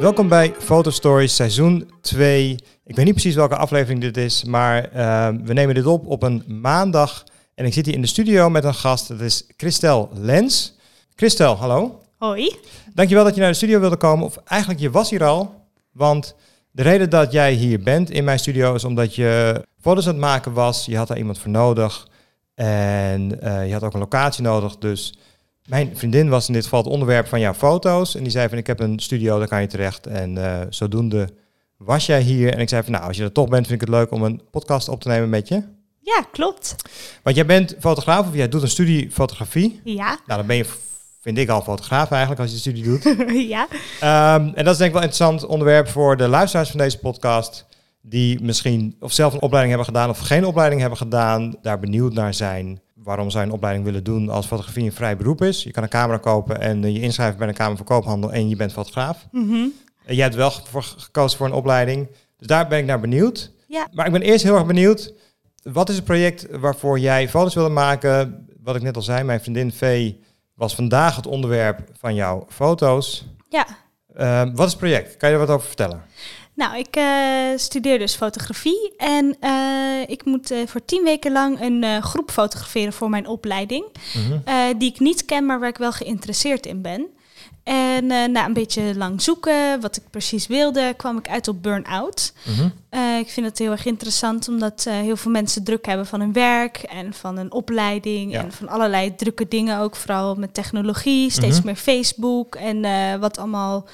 Welkom bij Fotostories seizoen 2. Ik weet niet precies welke aflevering dit is, maar uh, we nemen dit op op een maandag. En ik zit hier in de studio met een gast. Dat is Christel Lens. Christel, hallo. Hoi. Dankjewel dat je naar de studio wilde komen. Of eigenlijk, je was hier al. Want de reden dat jij hier bent in mijn studio is omdat je foto's aan het maken was. Je had daar iemand voor nodig. En uh, je had ook een locatie nodig. Dus mijn vriendin was in dit geval het onderwerp van jouw foto's. En die zei van ik heb een studio, daar kan je terecht. En uh, zodoende was jij hier. En ik zei van nou, als je er toch bent, vind ik het leuk om een podcast op te nemen met je. Ja, klopt. Want jij bent fotograaf of jij doet een studie fotografie. Ja. Nou, dan ben je, vind ik al fotograaf eigenlijk als je de studie doet. ja. Um, en dat is denk ik wel een interessant onderwerp voor de luisteraars van deze podcast. Die misschien of zelf een opleiding hebben gedaan of geen opleiding hebben gedaan. Daar benieuwd naar zijn waarom zij een opleiding willen doen als fotografie een vrij beroep is. Je kan een camera kopen en je inschrijven bij een kamer van koophandel en je bent fotograaf. Mm -hmm. Jij hebt wel gekozen voor een opleiding. Dus daar ben ik naar benieuwd. Ja. Maar ik ben eerst heel erg benieuwd. Wat is het project waarvoor jij foto's wilde maken? Wat ik net al zei, mijn vriendin Vee was vandaag het onderwerp van jouw foto's. Ja. Uh, wat is het project? Kan je er wat over vertellen? Nou, ik uh, studeer dus fotografie en uh, ik moet uh, voor tien weken lang een groep fotograferen voor mijn opleiding. Mhm. Die ik niet ken, maar waar ik wel geïnteresseerd in ben. En na een beetje lang zoeken, wat ik precies wilde, kwam ik uit op burn-out. -hmm. ik vind het heel erg interessant, omdat heel veel mensen druk hebben van hun werk en van een opleiding Ja. en van allerlei drukke dingen, ook vooral met technologie, steeds Mhm. meer Facebook en wat allemaal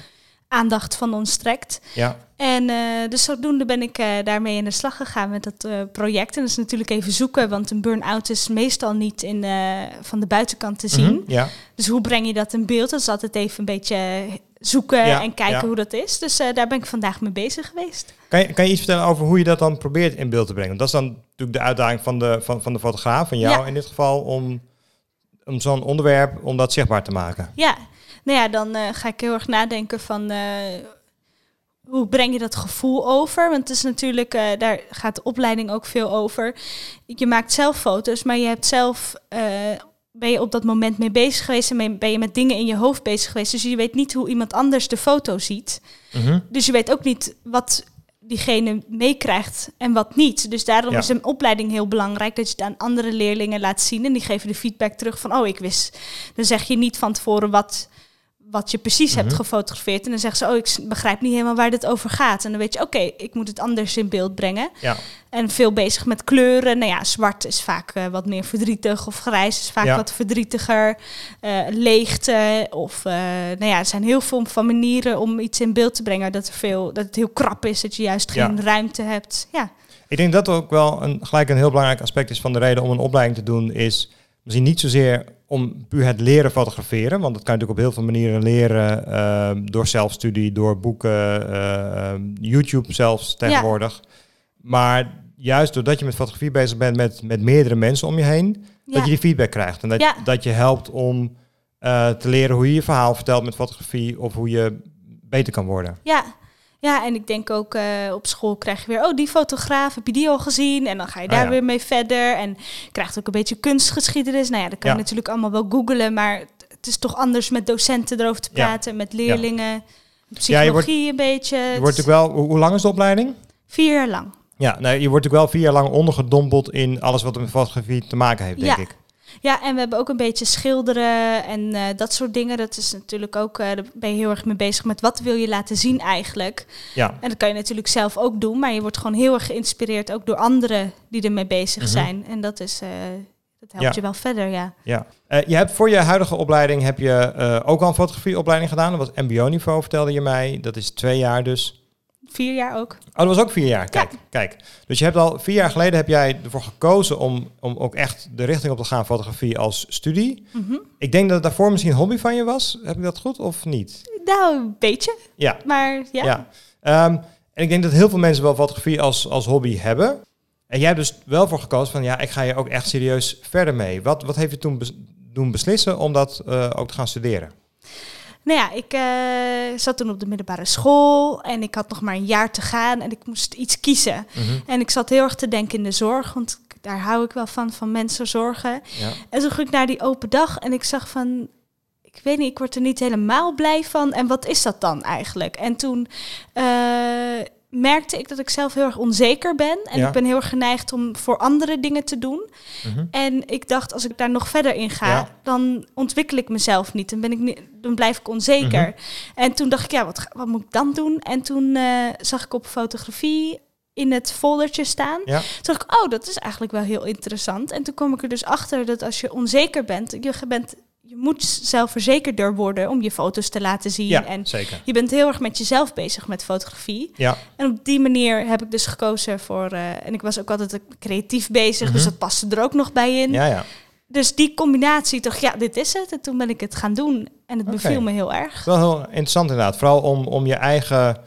aandacht van ons trekt. Ja. En uh, dus zodoende ben ik uh, daarmee in de slag gegaan met dat uh, project. En dat is natuurlijk even zoeken, want een burn-out is meestal niet in, van de buitenkant te zien. Mhm. Ja. Dus hoe breng je dat in beeld? Dat is altijd even een beetje zoeken Ja, en kijken ja. hoe dat is. Dus daar ben ik vandaag mee bezig geweest. Kan je, kan je iets vertellen over hoe je dat dan probeert in beeld te brengen? Want dat is dan natuurlijk de uitdaging van de, van, van de fotograaf, van jou in dit geval, om, om zo'n onderwerp, om dat zichtbaar te maken. Ja, nou ja, dan uh, ga ik heel erg nadenken van uh, hoe breng je dat gevoel over? Want het is natuurlijk, uh, daar gaat de opleiding ook veel over. Je maakt zelf foto's, maar je hebt zelf, eh, ben je op dat moment mee bezig geweest en ben je met dingen in je hoofd bezig geweest. Dus je weet niet hoe iemand anders de foto ziet. Mhm. Dus je weet ook niet wat diegene meekrijgt en wat niet. Dus daarom Ja. is een opleiding heel belangrijk dat je het aan andere leerlingen laat zien en die geven de feedback terug van oh ik wist. Dan zeg je niet van tevoren wat, wat je precies hebt Mhm. gefotografeerd en dan zeggen ze oh ik begrijp niet helemaal waar dit over gaat en dan weet je oké ik moet het anders in beeld brengen Ja. en veel bezig met kleuren. Nou ja, zwart is vaak eh, wat meer verdrietig of grijs is vaak Ja. wat verdrietiger. Eh, leegte of eh, nou ja, er zijn heel veel van manieren om iets in beeld te brengen dat er veel dat het heel krap is, dat je juist Ja. geen ruimte hebt. Ja, Ik denk dat ook wel een, gelijk een heel belangrijk aspect is van de reden om een opleiding te doen, is misschien niet zozeer om puur het leren fotograferen, want dat kan je natuurlijk op heel veel manieren leren, ehm, door zelfstudie, door boeken, eh, ehm, YouTube zelfs tegenwoordig. Maar juist doordat je met fotografie bezig bent met, met meerdere mensen om je heen, ja. dat je die feedback krijgt. En dat, Ja. dat je helpt om eh, te leren hoe je je verhaal vertelt met fotografie of hoe je beter kan worden. ja. Ja, en ik denk ook eh, op school krijg je weer, oh, die fotograaf, heb je die al gezien? En dan ga je Ah, daar ja. weer mee verder. En krijgt ook een beetje kunstgeschiedenis. Nou ja, dat kan je natuurlijk allemaal wel googlen, maar het is toch anders met docenten erover te praten, met leerlingen, Ja, psychologie wordt- een beetje. Je wordt natuurlijk wel, hoe, hoe lang is de opleiding? Vier jaar lang. Ja, nee, je wordt natuurlijk wel vier jaar lang ondergedompeld in alles wat met fotografie te maken heeft, denk Ja. ik. Ja, en we hebben ook een beetje schilderen en eh, dat soort dingen. Dat is natuurlijk ook, eh, daar ben je heel erg mee bezig met wat wil je laten zien eigenlijk. Ja, En dat kan je natuurlijk zelf ook doen, maar je wordt gewoon heel erg geïnspireerd ook door anderen die ermee bezig Mhm. zijn. En dat is, eh, dat helpt Ja. je wel verder, ja. ja. Je hebt voor je huidige opleiding heb je ook al een fotografieopleiding gedaan. Dat was mbo-niveau, vertelde je mij. Dat is twee jaar dus. Vier jaar ook. Oh, dat was ook vier jaar. Kijk, kijk. Dus je hebt al vier jaar geleden heb jij ervoor gekozen om, om ook echt de richting op te gaan fotografie als studie. Mhm. Ik denk dat het daarvoor misschien een hobby van je was. Heb ik dat goed of niet? Nou, een beetje, Ja. maar ja. Ja. Ehm, en ik denk dat heel veel mensen wel fotografie als, als hobby hebben. En jij hebt dus wel voor gekozen van ja, ik ga hier ook echt serieus verder mee. Wat, wat heeft je toen bes- doen beslissen om dat eh, ook te gaan studeren? Nou ja, ik eh, zat toen op de middelbare school en ik had nog maar een jaar te gaan en ik moest iets kiezen. Mhm. En ik zat heel erg te denken in de zorg, want daar hou ik wel van, van mensen zorgen. Ja. En toen ging ik naar die open dag en ik zag van, ik ik weet niet, ik word er niet helemaal blij van. En wat is dat dan eigenlijk? En toen eh, merkte ik dat ik zelf heel erg onzeker ben. En Ja. ik ben heel erg geneigd om voor andere dingen te doen. Mhm. En ik dacht, als ik daar nog verder in ga, Ja. dan ontwikkel ik mezelf niet. Dan, ben ik niet, dan blijf ik onzeker. Mhm. En toen dacht ik, ja, wat, wat moet ik dan doen? En toen eh, zag ik op fotografie in het foldertje staan. Ja. Toen dacht ik, oh, dat is eigenlijk wel heel interessant. En toen kwam ik er dus achter dat als je onzeker bent, je bent, je moet zelfverzekerder worden om je foto's te laten zien. Ja, En zeker. je bent heel erg met jezelf bezig met fotografie. Ja, En op die manier heb ik dus gekozen voor. eh, en ik was ook altijd creatief bezig, dus Mhm. dat paste er ook nog bij in. ja, ja. Dus die combinatie, toch, ja, dit is het. En toen ben ik het gaan doen. En het beviel me heel erg. Wel heel interessant inderdaad. Vooral om, om je eigen,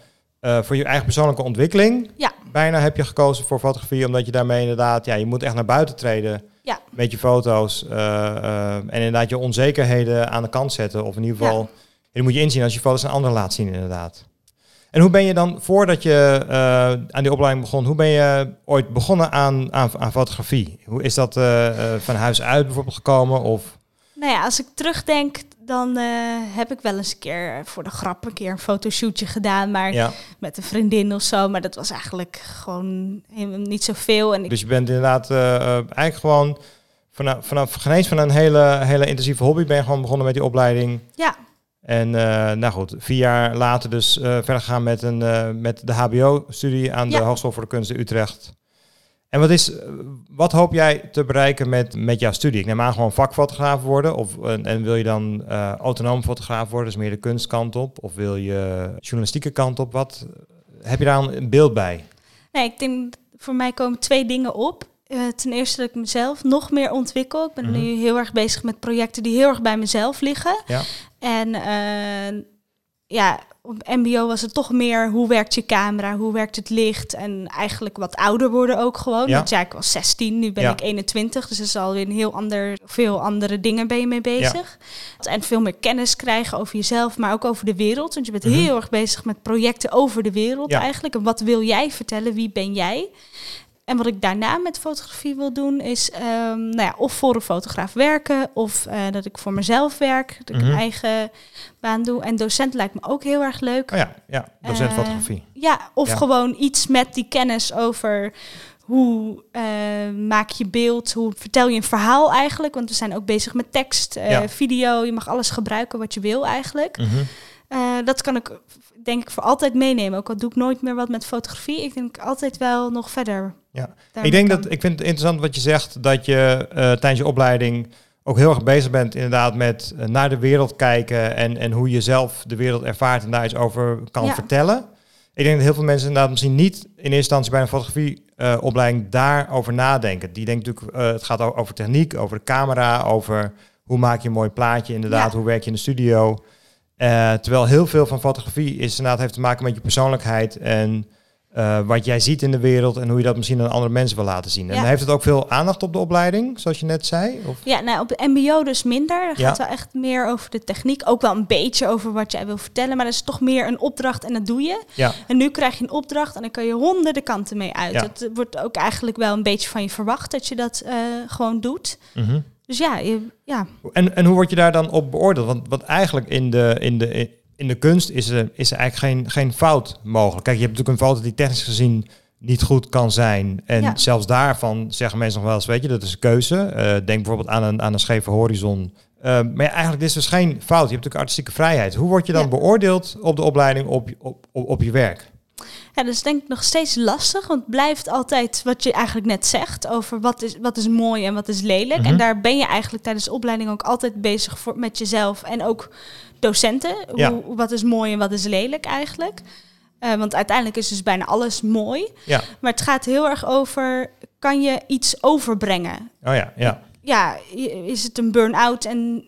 eh, voor je eigen persoonlijke ontwikkeling. Ja. Bijna heb je gekozen voor fotografie, omdat je daarmee inderdaad, ja, je moet echt naar buiten treden Ja. met je foto's. eh, eh, en inderdaad je onzekerheden aan de kant zetten. Of in ieder geval, die moet je inzien als je foto's aan anderen laat zien inderdaad. En hoe ben je dan, voordat je eh, aan die opleiding begon, hoe ben je ooit begonnen aan, aan, aan fotografie? Hoe is dat van huis uit bijvoorbeeld gekomen? Of, Nou ja, als ik terugdenk, dan eh, heb ik wel eens een keer voor de grap een keer een fotoshootje gedaan. Maar ja, met een vriendin of zo. Maar dat was eigenlijk gewoon helemaal niet zoveel. En dus je bent inderdaad eh, eh, eigenlijk gewoon vanaf, vanaf geen eens van een hele, hele intensieve hobby ben je gewoon begonnen met die opleiding. ja, En eh, nou goed, vier jaar later dus eh, verder gegaan met, een, eh, met de HBO-studie aan de. Hogeschool voor de Kunsten Utrecht. En wat, is, wat hoop jij te bereiken met, met jouw studie? Ik neem aan gewoon vakfotograaf worden. Of, en, en wil je dan eh, autonoom fotograaf worden, dus meer de kunstkant op? Of wil je journalistieke kant op? Wat, heb je daar een beeld bij? nee, ik denk voor mij komen twee dingen op. Eh, ten eerste dat ik mezelf nog meer ontwikkel. Ik ben Mhm. nu heel erg bezig met projecten die heel erg bij mezelf liggen. Ja. En eh, ja, op MBO was het toch meer hoe werkt je camera, hoe werkt het licht. En eigenlijk wat ouder worden ook gewoon. Ja. Want ja, ik was 16, nu ben Ja. ik 21. Dus er is alweer een heel ander, veel andere dingen ben je mee bezig. En veel meer kennis krijgen over jezelf, maar ook over de wereld. Want je bent Mhm. heel erg bezig met projecten over de wereld Ja. eigenlijk. En wat wil jij vertellen? Wie ben jij? En wat ik daarna met fotografie wil doen, is ehm, nou ja, of voor een fotograaf werken, of eh, dat ik voor mezelf werk, dat ik Mhm. een eigen baan doe. En docent lijkt me ook heel erg leuk. Oh ja, ja docent Eh, fotografie. Ja, of Ja. gewoon iets met die kennis over hoe eh, maak je beeld, hoe vertel je een verhaal eigenlijk. Want we zijn ook bezig met tekst, Ja. video, je mag alles gebruiken wat je wil eigenlijk. Mhm. Dat kan ik denk ik voor altijd meenemen. Ook al doe ik nooit meer wat met fotografie. Ik denk altijd wel nog verder. Ja. Ik denk kan. dat ik vind het interessant wat je zegt, dat je eh, tijdens je opleiding ook heel erg bezig bent inderdaad met eh, naar de wereld kijken en, en hoe je zelf de wereld ervaart en daar iets over kan Ja. vertellen. Ik denk dat heel veel mensen inderdaad misschien niet in eerste instantie bij een fotografieopleiding daarover nadenken. Die denken natuurlijk, eh, het gaat over techniek, over de camera, over hoe maak je een mooi plaatje inderdaad, Ja. hoe werk je in de studio. Eh, terwijl heel veel van fotografie is inderdaad heeft te maken met je persoonlijkheid en eh, wat jij ziet in de wereld en hoe je dat misschien aan andere mensen wil laten zien. En heeft het ook veel aandacht op de opleiding, zoals je net zei? Of? Ja, nou, op de MBO dus minder. Daar Ja. gaat wel echt meer over de techniek. Ook wel een beetje over wat jij wil vertellen. Maar dat is toch meer een opdracht en dat doe je. Ja. En nu krijg je een opdracht en dan kan je honderden kanten mee uit. Ja. Het wordt ook eigenlijk wel een beetje van je verwacht dat je dat eh, gewoon doet. Mhm. Dus ja, je, ja, En, en hoe word je daar dan op beoordeeld? Want, want eigenlijk in de, in de, in de kunst is er, is er eigenlijk geen, geen fout mogelijk. Kijk, je hebt natuurlijk een foto die technisch gezien niet goed kan zijn. En Ja. zelfs daarvan zeggen mensen nog wel eens, weet je, dat is een keuze. Eh, denk bijvoorbeeld aan een, aan een scheve horizon. Eh, maar ja, eigenlijk is dus geen fout. Je hebt natuurlijk artistieke vrijheid. Hoe word je dan Ja. beoordeeld op de opleiding op, je- op, op, op je werk? Ja, dat is denk ik nog steeds lastig. Want het blijft altijd wat je eigenlijk net zegt over wat is, wat is mooi en wat is lelijk. Mhm. En daar ben je eigenlijk tijdens de opleiding ook altijd bezig voor, met jezelf en ook docenten. Ja. Hoe, wat is mooi en wat is lelijk eigenlijk. Eh, want uiteindelijk is dus bijna alles mooi. Ja. Maar het gaat heel erg over, kan je iets overbrengen? Oh ja, ja. Ja, is het een burn-out en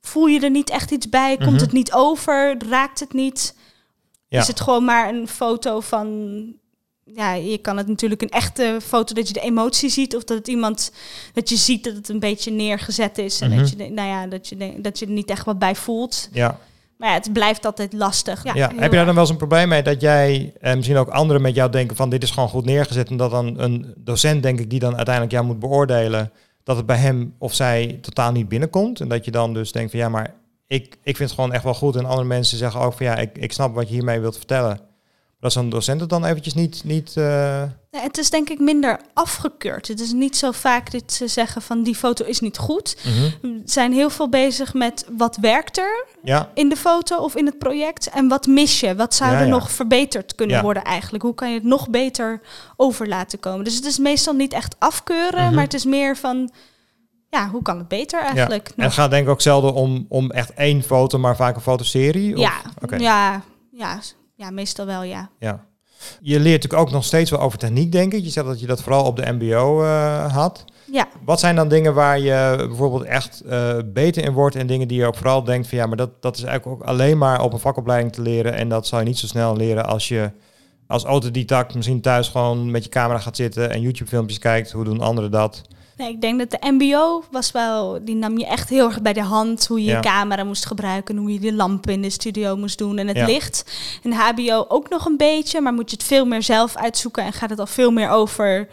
voel je er niet echt iets bij? Komt Mhm. het niet over? Raakt het niet? Ja. Is het gewoon maar een foto van... Ja, je kan het natuurlijk een echte foto dat je de emotie ziet... of dat het iemand dat je ziet dat het een beetje neergezet is... en Mhm. dat, je, de- nou ja, dat, je, dat je er niet echt wat bij voelt. ja. Maar ja, het blijft altijd lastig. Ja, heb je daar dan wel eens een probleem mee dat jij en misschien ook anderen met jou denken van dit is gewoon goed neergezet en dat dan een docent denk ik die dan uiteindelijk jou moet beoordelen dat het bij hem of zij totaal niet binnenkomt en dat je dan dus denkt van ja maar ik, ik vind het gewoon echt wel goed. En andere mensen zeggen ook van ja, ik, ik snap wat je hiermee wilt vertellen. Als een docent het dan eventjes niet... niet eh, Nee, het is denk ik minder afgekeurd. Het is niet zo vaak dat ze zeggen van die foto is niet goed. mhm. We zijn heel veel bezig met wat werkt er Ja, in de foto of in het project en wat mis je? Wat zou Ja, er ja. nog verbeterd kunnen Ja. worden eigenlijk? Hoe kan je het nog beter over laten komen? Dus het is meestal niet echt afkeuren, Mhm. maar het is meer van ja, hoe kan het beter eigenlijk? en nog? het gaat denk ik ook zelden om, om echt één foto, maar vaak een fotoserie. Of- ja, ja, ja, ja, meestal wel ja. Ja. Je leert natuurlijk ook nog steeds wel over techniek, denk ik. Je zegt dat je dat vooral op de MBO eh, had. Ja, Wat zijn dan dingen waar je bijvoorbeeld echt eh, beter in wordt en dingen die je ook vooral denkt van ja, maar dat, dat is eigenlijk ook alleen maar op een vakopleiding te leren en dat zal je niet zo snel leren als je als autodidact misschien thuis gewoon met je camera gaat zitten en YouTube filmpjes kijkt. Hoe doen anderen dat? Nee, ik denk dat de MBO was wel, die nam je echt heel erg bij de hand. Hoe je Ja. je camera moest gebruiken, hoe je de lampen in de studio moest doen en het Ja. licht. En HBO ook nog een beetje, maar moet je het veel meer zelf uitzoeken en gaat het al veel meer over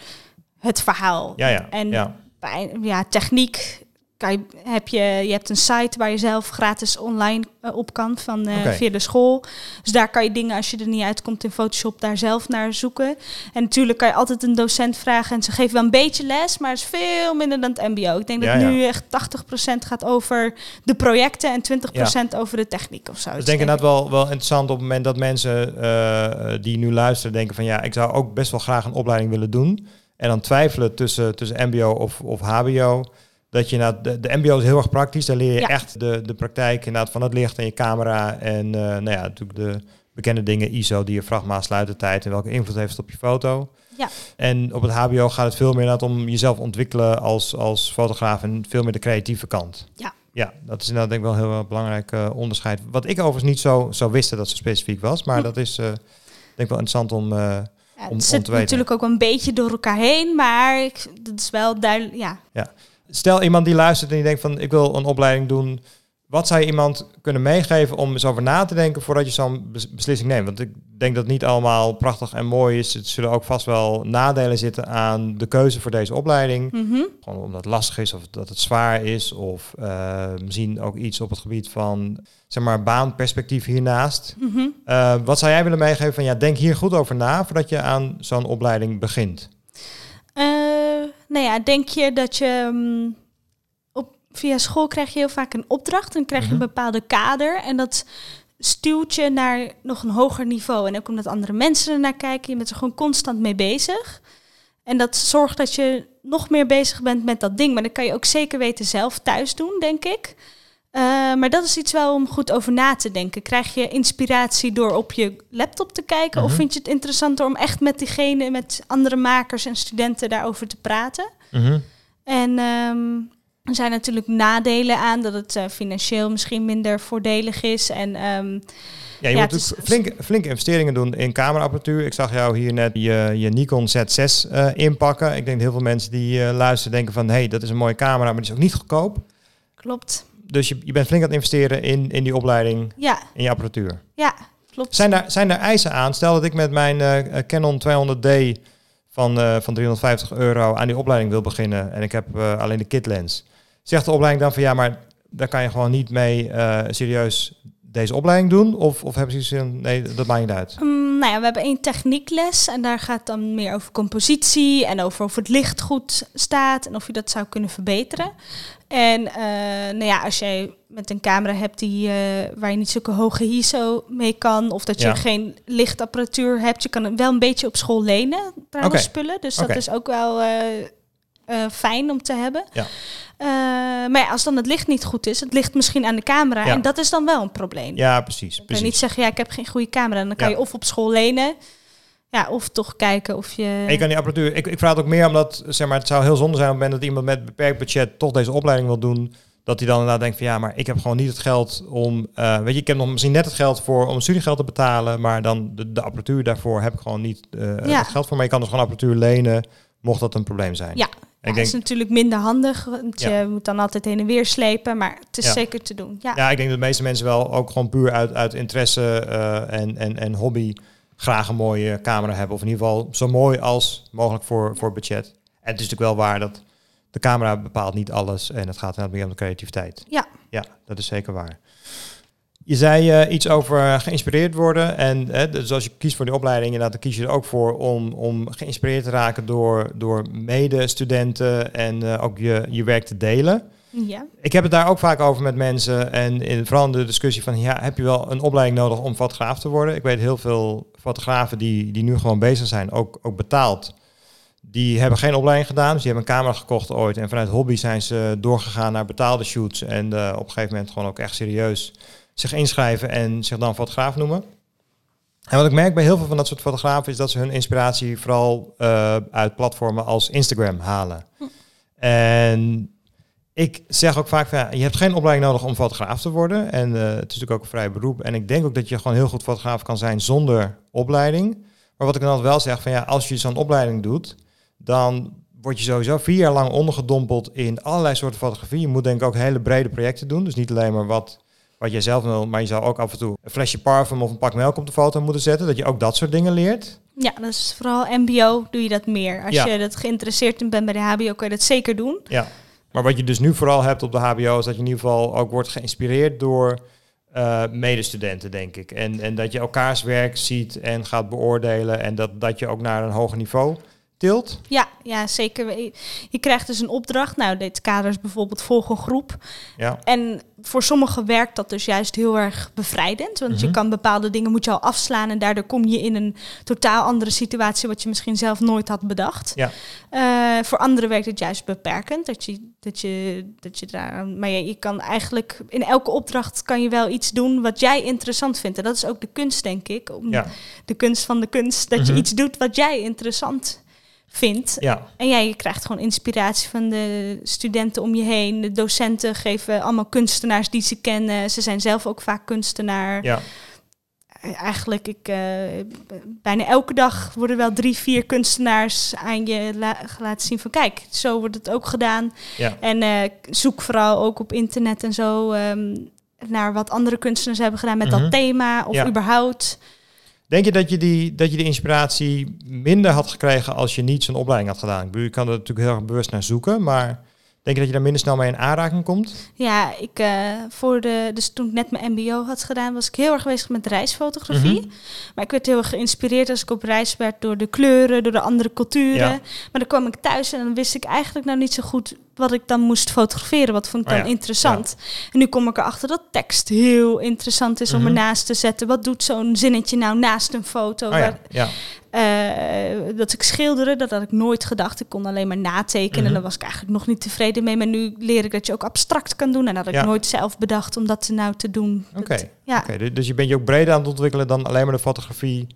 het verhaal. Ja, ja. En ja. bij ja, techniek kan je, heb je, je hebt een site waar je zelf gratis online eh, op kan van, Oké. via de school. Dus daar kan je dingen, als je er niet uitkomt in Photoshop, daar zelf naar zoeken. En natuurlijk kan je altijd een docent vragen en ze geven wel een beetje les, maar het is veel minder dan het mbo. Ik denk dat Ja, nu echt 80% gaat over de projecten en 20% over de techniek of zo. Dus ik denk inderdaad wel, wel interessant op het moment dat mensen eh, die nu luisteren denken van ja, ik zou ook best wel graag een opleiding willen doen. En dan twijfelen tussen, tussen mbo of, of hbo. Dat je inderdaad, de, de mbo is heel erg praktisch. Daar leer je Ja. echt de, de praktijk inderdaad van het licht en je camera. En eh, nou ja, natuurlijk de bekende dingen, ISO, diafragma, sluitertijd en welke invloed heeft het op je foto. Ja. En op het hbo gaat het veel meer inderdaad om jezelf ontwikkelen als, als fotograaf en veel meer de creatieve kant. Ja. Ja, dat is inderdaad denk ik wel een heel erg belangrijk eh, onderscheid. Wat ik overigens niet zo, zo wist dat zo specifiek was, maar Hm. dat is eh, denk ik wel interessant om... eh, Ja, om- het om zit te weten. natuurlijk ook een beetje door elkaar heen, maar dat is wel duidelijk. Ja, Stel iemand die luistert en die denkt van ik wil een opleiding doen. Wat zou je iemand kunnen meegeven om eens over na te denken voordat je zo'n bes- beslissing neemt? Want ik denk dat het niet allemaal prachtig en mooi is. Er zullen ook vast wel nadelen zitten aan de keuze voor deze opleiding. Mhm. Gewoon omdat het lastig is of dat het zwaar is. Of eh, misschien ook iets op het gebied van zeg maar baanperspectief hiernaast. Mhm. Eh, wat zou jij willen meegeven van ja, denk hier goed over na voordat je aan zo'n opleiding begint? Eh, nou ja, denk je dat je mm, op, via school krijg je heel vaak een opdracht en krijg je Mhm. een bepaalde kader en dat stuwt je naar nog een hoger niveau. En ook omdat andere mensen er naar kijken, je bent er gewoon constant mee bezig. En dat zorgt dat je nog meer bezig bent met dat ding. Maar dat kan je ook zeker weten zelf thuis doen, denk ik. Eh, maar dat is iets wel om goed over na te denken. Krijg je inspiratie door op je laptop te kijken? Of Mhm. vind je het interessanter om echt met diegene, met andere makers en studenten daarover te praten? En ehm, er zijn natuurlijk nadelen aan dat het eh, financieel misschien minder voordelig is. En ehm, Ja, je Ja, moet is- natuurlijk flinke, flinke investeringen doen in cameraapparatuur. Ik zag jou hier net je, je Nikon Z6 eh, inpakken. Ik denk dat heel veel mensen die luisteren denken van... hé, hey, dat is een mooie camera, maar die is ook niet goedkoop. klopt. Dus je, je bent flink aan het investeren in, in die opleiding, Ja, in je apparatuur. ja, klopt. Zijn daar, zijn daar eisen aan? Stel dat ik met mijn eh, Canon 200D van, eh, van 350 euro aan die opleiding wil beginnen... en ik heb eh, alleen de kitlens. Zegt de opleiding dan van ja, maar daar kan je gewoon niet mee eh, serieus deze opleiding doen? Of, of hebben ze zoiets van, nee, dat maakt niet uit? Mm, nou ja, we hebben één techniekles en daar gaat dan meer over compositie en over of het licht goed staat en of je dat zou kunnen verbeteren. En eh, nou ja, als jij met een camera hebt die, eh, waar je niet zulke hoge ISO mee kan, of dat je Ja. geen lichtapparatuur hebt, je kan het wel een beetje op school lenen, trouwens, spullen. Dus dat is ook wel eh, fijn om te hebben. Ja. Eh, maar ja, als dan het licht niet goed is, het ligt misschien aan de camera Ja. en dat is dan wel een probleem. Ja, precies. Precies. niet zeggen, ja, ik heb geen goede camera. En dan kan je of op school lenen, ja, of toch kijken of je... Je kan die apparatuur. Ik, ik vraag het ook meer omdat zeg maar, het zou heel zonde zijn op het moment dat iemand met beperkt budget toch deze opleiding wil doen. Dat hij dan inderdaad denkt van ja, maar ik heb gewoon niet het geld om. eh, weet je, ik heb nog misschien net het geld voor om studiegeld te betalen. Maar dan de, de apparatuur daarvoor heb ik gewoon niet Ja. het geld voor. Maar je kan dus gewoon apparatuur lenen, mocht dat een probleem zijn. Ja, ik Ja, denk, is natuurlijk minder handig, want Ja. je moet dan altijd heen en weer slepen. Maar het is Ja. zeker te doen. Ja, ja, ik denk dat de meeste mensen wel ook gewoon puur uit, uit interesse eh, en, en, en hobby graag een mooie camera hebben. Of in ieder geval zo mooi als mogelijk voor, voor budget. En het is natuurlijk wel waar dat de camera bepaalt niet alles. En het gaat inderdaad meer om de creativiteit. Ja. Ja, dat is zeker waar. Je zei eh, iets over geïnspireerd worden. En eh, dus als je kiest voor die opleiding, inderdaad, dan kies je er ook voor om, om geïnspireerd te raken door, door medestudenten en eh, ook je, je werk te delen. Ja. Ik heb het daar ook vaak over met mensen. En in, vooral de discussie van, ja, heb je wel een opleiding nodig om fotograaf te worden? Ik weet heel veel fotografen die, die nu gewoon bezig zijn, ook, ook betaald. Die hebben geen opleiding gedaan, dus die hebben een camera gekocht ooit. En vanuit hobby zijn ze doorgegaan naar betaalde shoots. En eh, op een gegeven moment gewoon ook echt serieus zich inschrijven en zich dan fotograaf noemen. En wat ik merk bij heel veel van dat soort fotografen is dat ze hun inspiratie vooral uh, uit platformen als Instagram halen. Hm. En ik zeg ook vaak van ja, je hebt geen opleiding nodig om fotograaf te worden. En uh, het is natuurlijk ook een vrij beroep. En ik denk ook dat je gewoon heel goed fotograaf kan zijn zonder opleiding. Maar wat ik dan altijd wel zeg van ja, als je zo'n opleiding doet, dan word je sowieso vier jaar lang ondergedompeld in allerlei soorten fotografie. Je moet denk ik ook hele brede projecten doen. Dus niet alleen maar wat, wat jij zelf wil, maar je zou ook af en toe een flesje parfum of een pak melk op de foto moeten zetten. Dat je ook dat soort dingen leert. Ja, dat is vooral mbo doe je dat meer. Als je dat geïnteresseerd in bent bij de hbo, kan je dat zeker doen. Ja, maar wat je dus nu vooral hebt op de hbo is dat je in ieder geval ook wordt geïnspireerd door uh, medestudenten, denk ik. En, en dat je elkaars werk ziet en gaat beoordelen en dat, dat je ook naar een hoger niveau Ja, ja, zeker. Je krijgt dus een opdracht. Nou, dit kader is bijvoorbeeld volg een groep. Ja. En voor sommigen werkt dat dus juist heel erg bevrijdend. Want je mhm. kan bepaalde dingen moet je al afslaan. En daardoor kom je in een totaal andere situatie wat je misschien zelf nooit had bedacht. Ja. Uh, voor anderen werkt het juist beperkend. Dat je, dat je, dat je daar. Maar je, je kan eigenlijk in elke opdracht kan je wel iets doen wat jij interessant vindt. En dat is ook de kunst, denk ik. Om ja. De kunst van de kunst. Dat je mhm. iets doet wat jij interessant vindt. Ja. En jij krijgt gewoon inspiratie van de studenten om je heen. De docenten geven allemaal kunstenaars die ze kennen. Ze zijn zelf ook vaak kunstenaar. Ja. Eigenlijk, ik, uh, bijna elke dag worden wel drie, vier kunstenaars aan je la laten zien van kijk, zo wordt het ook gedaan. Ja. En uh, zoek vooral ook op internet en zo um, naar wat andere kunstenaars hebben gedaan met dat mhm. thema of ja. überhaupt. Denk je dat je, die, dat je de inspiratie minder had gekregen als je niet zo'n opleiding had gedaan? Ik bedoel, je kan er natuurlijk heel erg bewust naar zoeken, maar denk je dat je daar minder snel mee in aanraking komt? Ja, ik uh, voor de, dus toen ik net mijn MBO had gedaan, was ik heel erg bezig met reisfotografie. Mhm. Maar ik werd heel erg geïnspireerd als ik op reis werd door de kleuren, door de andere culturen. Maar dan kwam ik thuis en dan wist ik eigenlijk nou niet zo goed wat ik dan moest fotograferen. Wat vond ik oh dan interessant? En nu kom ik erachter dat tekst heel interessant is om mm ernaast te zetten. Wat doet zo'n zinnetje nou naast een foto? Oh ja. Uh, dat ik schilderen, dat had ik nooit gedacht. Ik kon alleen maar natekenen. En mhm. daar was ik eigenlijk nog niet tevreden mee. Maar nu leer ik dat je ook abstract kan doen. En dat had ik nooit zelf bedacht om dat nou te doen. Oké, ja. Okay, dus je bent je ook breder aan het ontwikkelen dan alleen maar de fotografie.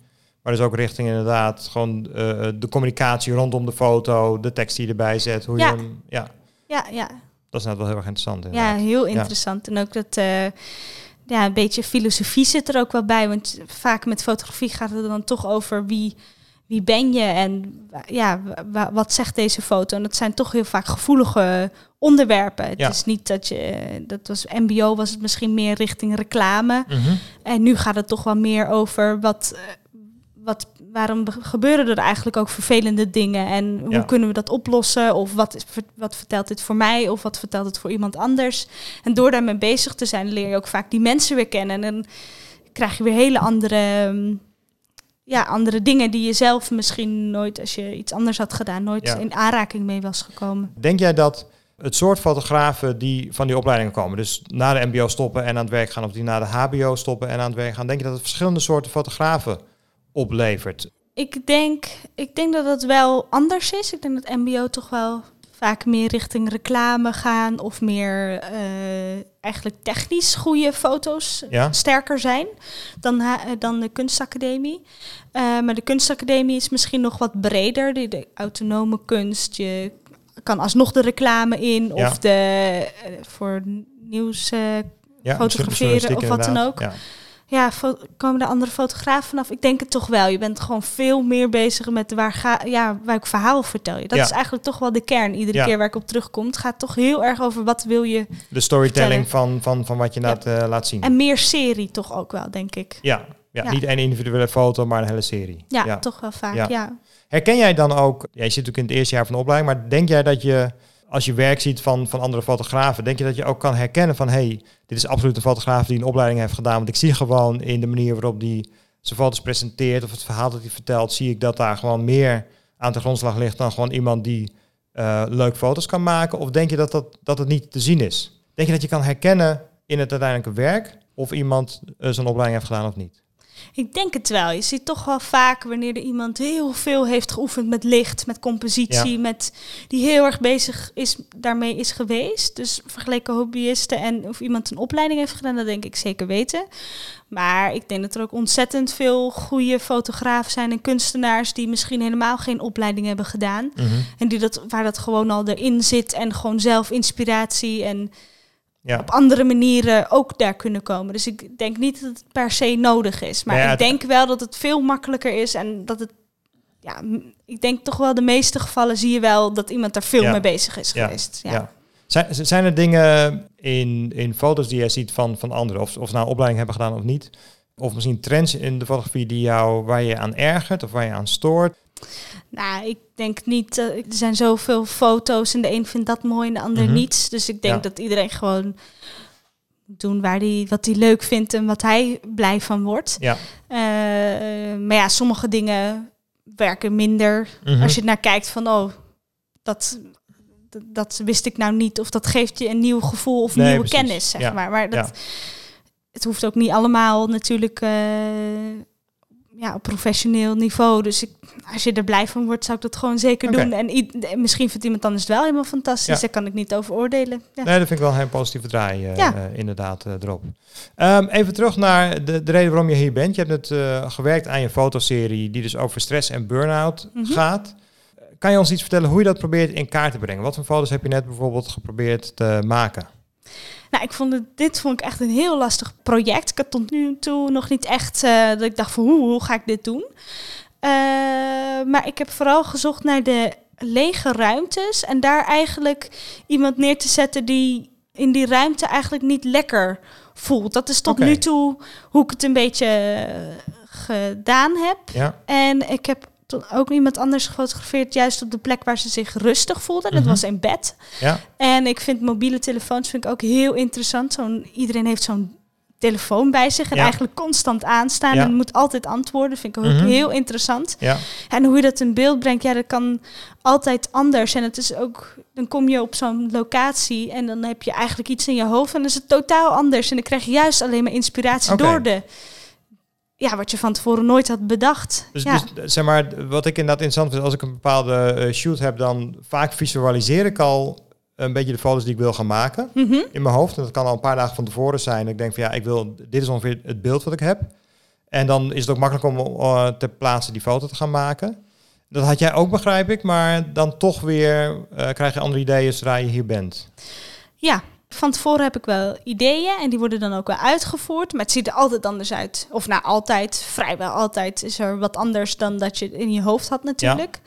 Maar dus ook richting inderdaad gewoon uh, de communicatie rondom de foto, de tekst die je erbij zet. Hoe ja. je hem, ja. Ja, ja. Dat is nou wel heel erg interessant. Inderdaad. Ja, heel interessant. En ook dat uh, ja, een beetje filosofie zit er ook wel bij. Want vaak met fotografie gaat het dan toch over wie, wie ben je en ja, wat zegt deze foto. En dat zijn toch heel vaak gevoelige onderwerpen. Het is niet dat je, dat was MBO was het misschien meer richting reclame. Mhm. En nu gaat het toch wel meer over wat, wat waarom gebeuren er eigenlijk ook vervelende dingen en hoe kunnen we dat oplossen? Of wat, wat vertelt dit voor mij of wat vertelt het voor iemand anders? En door daarmee bezig te zijn, leer je ook vaak die mensen weer kennen. En dan krijg je weer hele andere, ja, andere dingen die je zelf misschien nooit, als je iets anders had gedaan, nooit in aanraking mee was gekomen. Denk jij dat het soort fotografen die van die opleidingen komen, dus na de MBO stoppen en aan het werk gaan, of die na de HBO stoppen en aan het werk gaan, denk je dat het verschillende soorten fotografen oplevert? Ik denk, ik denk dat het wel anders is. Ik denk dat MBO toch wel vaak meer richting reclame gaan of meer uh, eigenlijk technisch goede foto's sterker zijn dan, dan de kunstacademie. Uh, maar de kunstacademie is misschien nog wat breder. De, de autonome kunst, je kan alsnog de reclame in of de uh, voor nieuws ja, fotograferen of wat dan ook. Ja ja, komen de andere fotografen vanaf? Ik denk het toch wel. Je bent gewoon veel meer bezig met waar ga, ja, welk verhaal vertel je. Dat is eigenlijk toch wel de kern. Iedere keer waar ik op terugkom, het gaat toch heel erg over wat wil je. De storytelling van, van, van wat je laat, uh, laat zien. En meer serie toch ook wel, denk ik. Ja, ja, niet één individuele foto, maar een hele serie. Ja, ja. toch wel vaak. Ja. Herken jij dan ook? Jij zit natuurlijk in het eerste jaar van de opleiding, maar denk jij dat je als je werk ziet van, van andere fotografen, denk je dat je ook kan herkennen van hey, dit is absoluut een fotograaf die een opleiding heeft gedaan. Want ik zie gewoon in de manier waarop die zijn foto's presenteert of het verhaal dat hij vertelt, zie ik dat daar gewoon meer aan de grondslag ligt dan gewoon iemand die uh, leuk foto's kan maken? Of denk je dat, dat, dat het niet te zien is? Denk je dat je kan herkennen in het uiteindelijke werk of iemand uh, zijn opleiding heeft gedaan of niet? Ik denk het wel. Je ziet toch wel vaak wanneer er iemand heel veel heeft geoefend met licht, met compositie, met die heel erg bezig is daarmee is geweest. Dus vergeleken hobbyisten en of iemand een opleiding heeft gedaan, dat denk ik zeker weten. Maar ik denk dat er ook ontzettend veel goede fotografen zijn en kunstenaars die misschien helemaal geen opleiding hebben gedaan. Mhm. En die dat, waar dat gewoon al erin zit en gewoon zelf inspiratie en ja. op andere manieren ook daar kunnen komen. Dus ik denk niet dat het per se nodig is. Maar ik denk wel dat het veel makkelijker is en dat het. Ja, ik denk toch wel de meeste gevallen zie je wel dat iemand daar veel mee bezig is geweest. Ja. Zijn, zijn er dingen in, in foto's die jij ziet van, van anderen, of, of ze nou opleiding hebben gedaan of niet? Of misschien trends in de fotografie die jou, waar je aan ergert of waar je aan stoort? Nou, ik denk niet. Uh, er zijn zoveel foto's en de een vindt dat mooi en de ander mm niets. Dus ik denk dat iedereen gewoon doen waar die, wat hij leuk vindt en wat hij blij van wordt. Ja. Uh, maar ja, sommige dingen werken minder. Mhm. Als je naar kijkt van, oh, dat, dat, wist ik nou niet. Of dat geeft je een nieuw gevoel of nieuwe kennis, zeg maar. Maar dat, het hoeft ook niet allemaal natuurlijk... Uh, ja, op professioneel niveau. Dus ik, als je er blij van wordt, zou ik dat gewoon zeker doen. En misschien vindt iemand anders het wel helemaal fantastisch. Daar kan ik niet over oordelen. Ja. Nee, dat vind ik wel een positieve draai uh, ja. uh, inderdaad uh, erop. Um, even terug naar de, de reden waarom je hier bent. Je hebt het gewerkt aan je fotoserie die dus over stress en burn-out mm -hmm. gaat. Kan je ons iets vertellen hoe je dat probeert in kaart te brengen? Wat voor foto's heb je net bijvoorbeeld geprobeerd te maken? Nou, ik vond het, dit vond ik echt een heel lastig project. Ik had tot nu toe nog niet echt uh, dat ik dacht van hoe, hoe ga ik dit doen. Uh, maar ik heb vooral gezocht naar de lege ruimtes en daar eigenlijk iemand neer te zetten die in die ruimte eigenlijk niet lekker voelt. Dat is tot okay. nu toe hoe ik het een beetje uh, gedaan heb. Ja. En ik heb ook iemand anders gefotografeerd, juist op de plek waar ze zich rustig voelde. Dat mhm. was in bed. Ja. En ik vind mobiele telefoons vind ik ook heel interessant. Zo'n, iedereen heeft zo'n telefoon bij zich en eigenlijk constant aanstaan en moet altijd antwoorden. Vind ik ook mhm. heel interessant. Ja. En hoe je dat in beeld brengt, ja, dat kan altijd anders. En het is ook, dan kom je op zo'n locatie en dan heb je eigenlijk iets in je hoofd en dan is het totaal anders. En dan krijg je juist alleen maar inspiratie door de ja, wat je van tevoren nooit had bedacht. Dus, ja. dus zeg maar, wat ik inderdaad interessant vind, als ik een bepaalde uh, shoot heb, dan vaak visualiseer ik al een beetje de foto's die ik wil gaan maken mm -hmm. in mijn hoofd. En dat kan al een paar dagen van tevoren zijn. Ik denk van ja, ik wil, dit is ongeveer het beeld wat ik heb. En dan is het ook makkelijk om uh, ter plaatse die foto te gaan maken. Dat had jij ook, begrijp ik, maar dan toch weer uh, krijg je andere ideeën zodra je hier bent. Ja, van tevoren heb ik wel ideeën en die worden dan ook wel uitgevoerd. Maar het ziet er altijd anders uit. Of nou, altijd, vrijwel altijd is er wat anders dan dat je in je hoofd had natuurlijk.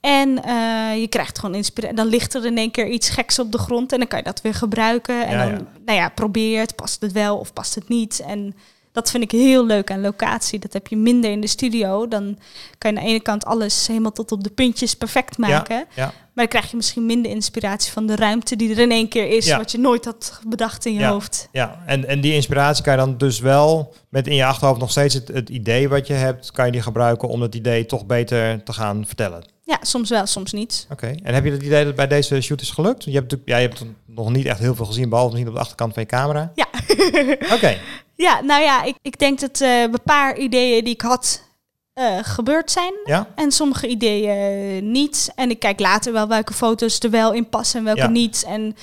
En uh, je krijgt gewoon inspiratie. Dan ligt er in één keer iets geks op de grond en dan kan je dat weer gebruiken. En ja, dan, ja. nou ja, probeer het. Past het wel of past het niet? En dat vind ik heel leuk aan locatie. Dat heb je minder in de studio. Dan kan je aan de ene kant alles helemaal tot op de puntjes perfect maken. Ja, ja. Maar dan krijg je misschien minder inspiratie van de ruimte die er in één keer is, wat je nooit had bedacht in je hoofd. Ja, en, en die inspiratie kan je dan dus wel met in je achterhoofd nog steeds het, het idee wat je hebt, kan je die gebruiken om het idee toch beter te gaan vertellen. Ja, soms wel, soms niet. Oké, en heb je het idee dat bij deze shoot is gelukt? Je hebt, ja, je hebt nog niet echt heel veel gezien, behalve misschien op de achterkant van je camera. Ja. Oké. Ja, nou ja, ik, ik denk dat uh, een paar ideeën die ik had uh, gebeurd zijn. Ja? En sommige ideeën niet. En ik kijk later wel welke foto's er wel in passen en welke ja. niet. En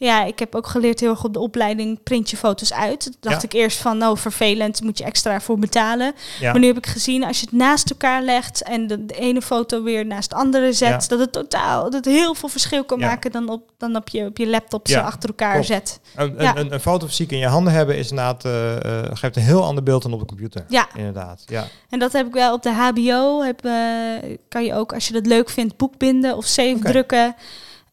ja, ik heb ook geleerd heel erg op de opleiding print je foto's uit. dacht ik eerst van, nou vervelend, moet je extra voor betalen. Maar nu heb ik gezien, als je het naast elkaar legt en de, de ene foto weer naast de andere zet, dat het totaal, dat het heel veel verschil kan maken dan op, dan op je, op je laptop ze achter elkaar Klopt. zet. Een, een, een, foto fysiek in je handen hebben is inderdaad, uh, uh, geeft een heel ander beeld dan op de computer. Ja. Inderdaad, ja. En dat heb ik wel op de HBO, heb, uh, kan je ook, als je dat leuk vindt, boekbinden of save okay. drukken.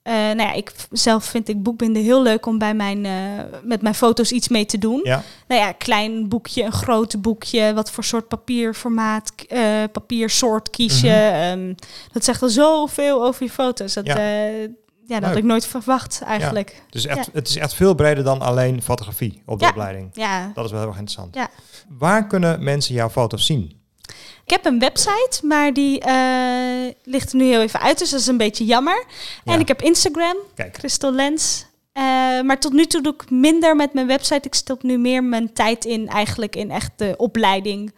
Uh, nou ja, ik zelf vind ik boekbinden heel leuk om bij mijn, uh, met mijn foto's iets mee te doen. Ja. Nou ja, klein boekje, een groot boekje, wat voor soort papierformaat, uh, papiersoort kies je. Mm -hmm. um, dat zegt al zoveel over je foto's. Dat, ja. ja, dat had ik nooit verwacht eigenlijk. Dus echt, het is echt veel breder dan alleen fotografie op de opleiding. Ja. Dat is wel heel erg interessant. Ja. Waar kunnen mensen jouw foto's zien? Ik heb een website, maar die eh, ligt er nu heel even uit, dus dat is een beetje jammer. Ja. En ik heb Instagram, Kijk, Crystal Lens. Eh, maar tot nu toe doe ik minder met mijn website. Ik stop nu meer mijn tijd in eigenlijk in echt de opleiding.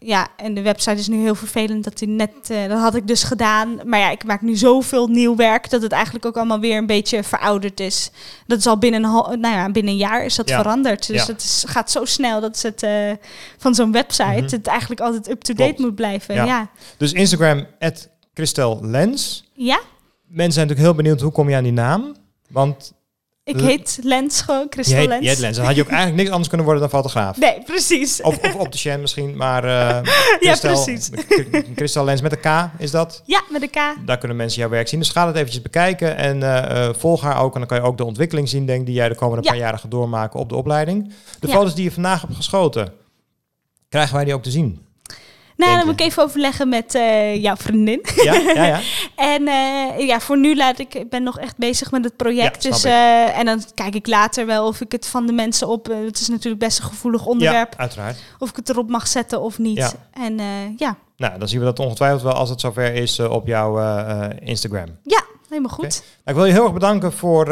Ja, en de website is nu heel vervelend dat die net, eh, dat had ik dus gedaan. Maar ja, ik maak nu zoveel nieuw werk dat het eigenlijk ook allemaal weer een beetje verouderd is. Dat is al binnen een, nou ja, binnen een jaar is dat Ja. veranderd. Dus Ja. het is, gaat zo snel dat het eh, van zo'n website Mhm. het eigenlijk altijd up-to-date moet blijven. Ja. Ja. ja. dus Instagram, Christel Lens. Mensen zijn natuurlijk heel benieuwd, hoe kom je aan die naam? Want ik heet heet, Lens. je heet Lens. Dan had je ook eigenlijk niks anders kunnen worden dan fotograaf. Nee, precies. Of, of opticien misschien, maar... eh ja, Christel- precies. Crystal Lens met een K is dat. Ja, met een K. Daar kunnen mensen jouw werk zien. Dus ga dat eventjes bekijken en eh, eh, volg haar ook. En dan kan je ook de ontwikkeling zien, denk ik, die jij de komende Ja. paar jaren gaat doormaken op de opleiding. De Ja. foto's die je vandaag hebt geschoten, krijgen wij die ook te zien? Nou, dan moet ik even overleggen met eh, jouw vriendin. Ja, ja, ja. En eh, ja, voor nu laat ik, ik ben nog echt bezig met het project. Ja, dus, eh, en dan kijk ik later wel of ik het van de mensen op. het is natuurlijk best een gevoelig onderwerp. Ja, uiteraard. Of ik het erop mag zetten of niet. Ja. En ja, Nou, dan zien we dat ongetwijfeld wel als het zover is op jouw Instagram. helemaal goed. Nou, ik wil je heel erg bedanken voor,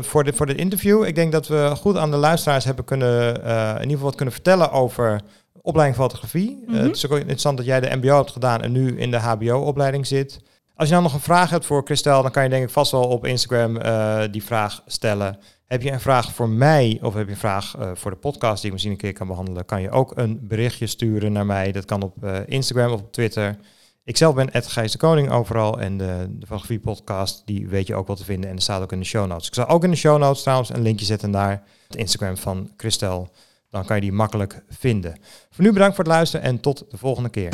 voor, dit, voor dit interview. Ik denk dat we goed aan de luisteraars hebben kunnen, in ieder geval wat kunnen vertellen over opleiding fotografie. Eh, Mhm. het is ook interessant dat jij de MBO hebt gedaan en nu in de HBO-opleiding zit. Als je nou nog een vraag hebt voor Christel, dan kan je denk ik vast wel op Instagram eh, die vraag stellen. Heb je een vraag voor mij of heb je een vraag eh, voor de podcast die ik misschien een keer kan behandelen, kan je ook een berichtje sturen naar mij. Dat kan op Instagram of op Twitter. Ik zelf ben Ed Gijs de Koning overal en de, de Fotografie podcast, die weet je ook wel te vinden en die staat ook in de show notes. Ik zal ook in de show notes trouwens een linkje zetten naar het Instagram van Christel. Dan kan je die makkelijk vinden. Voor nu bedankt voor het luisteren en tot de volgende keer.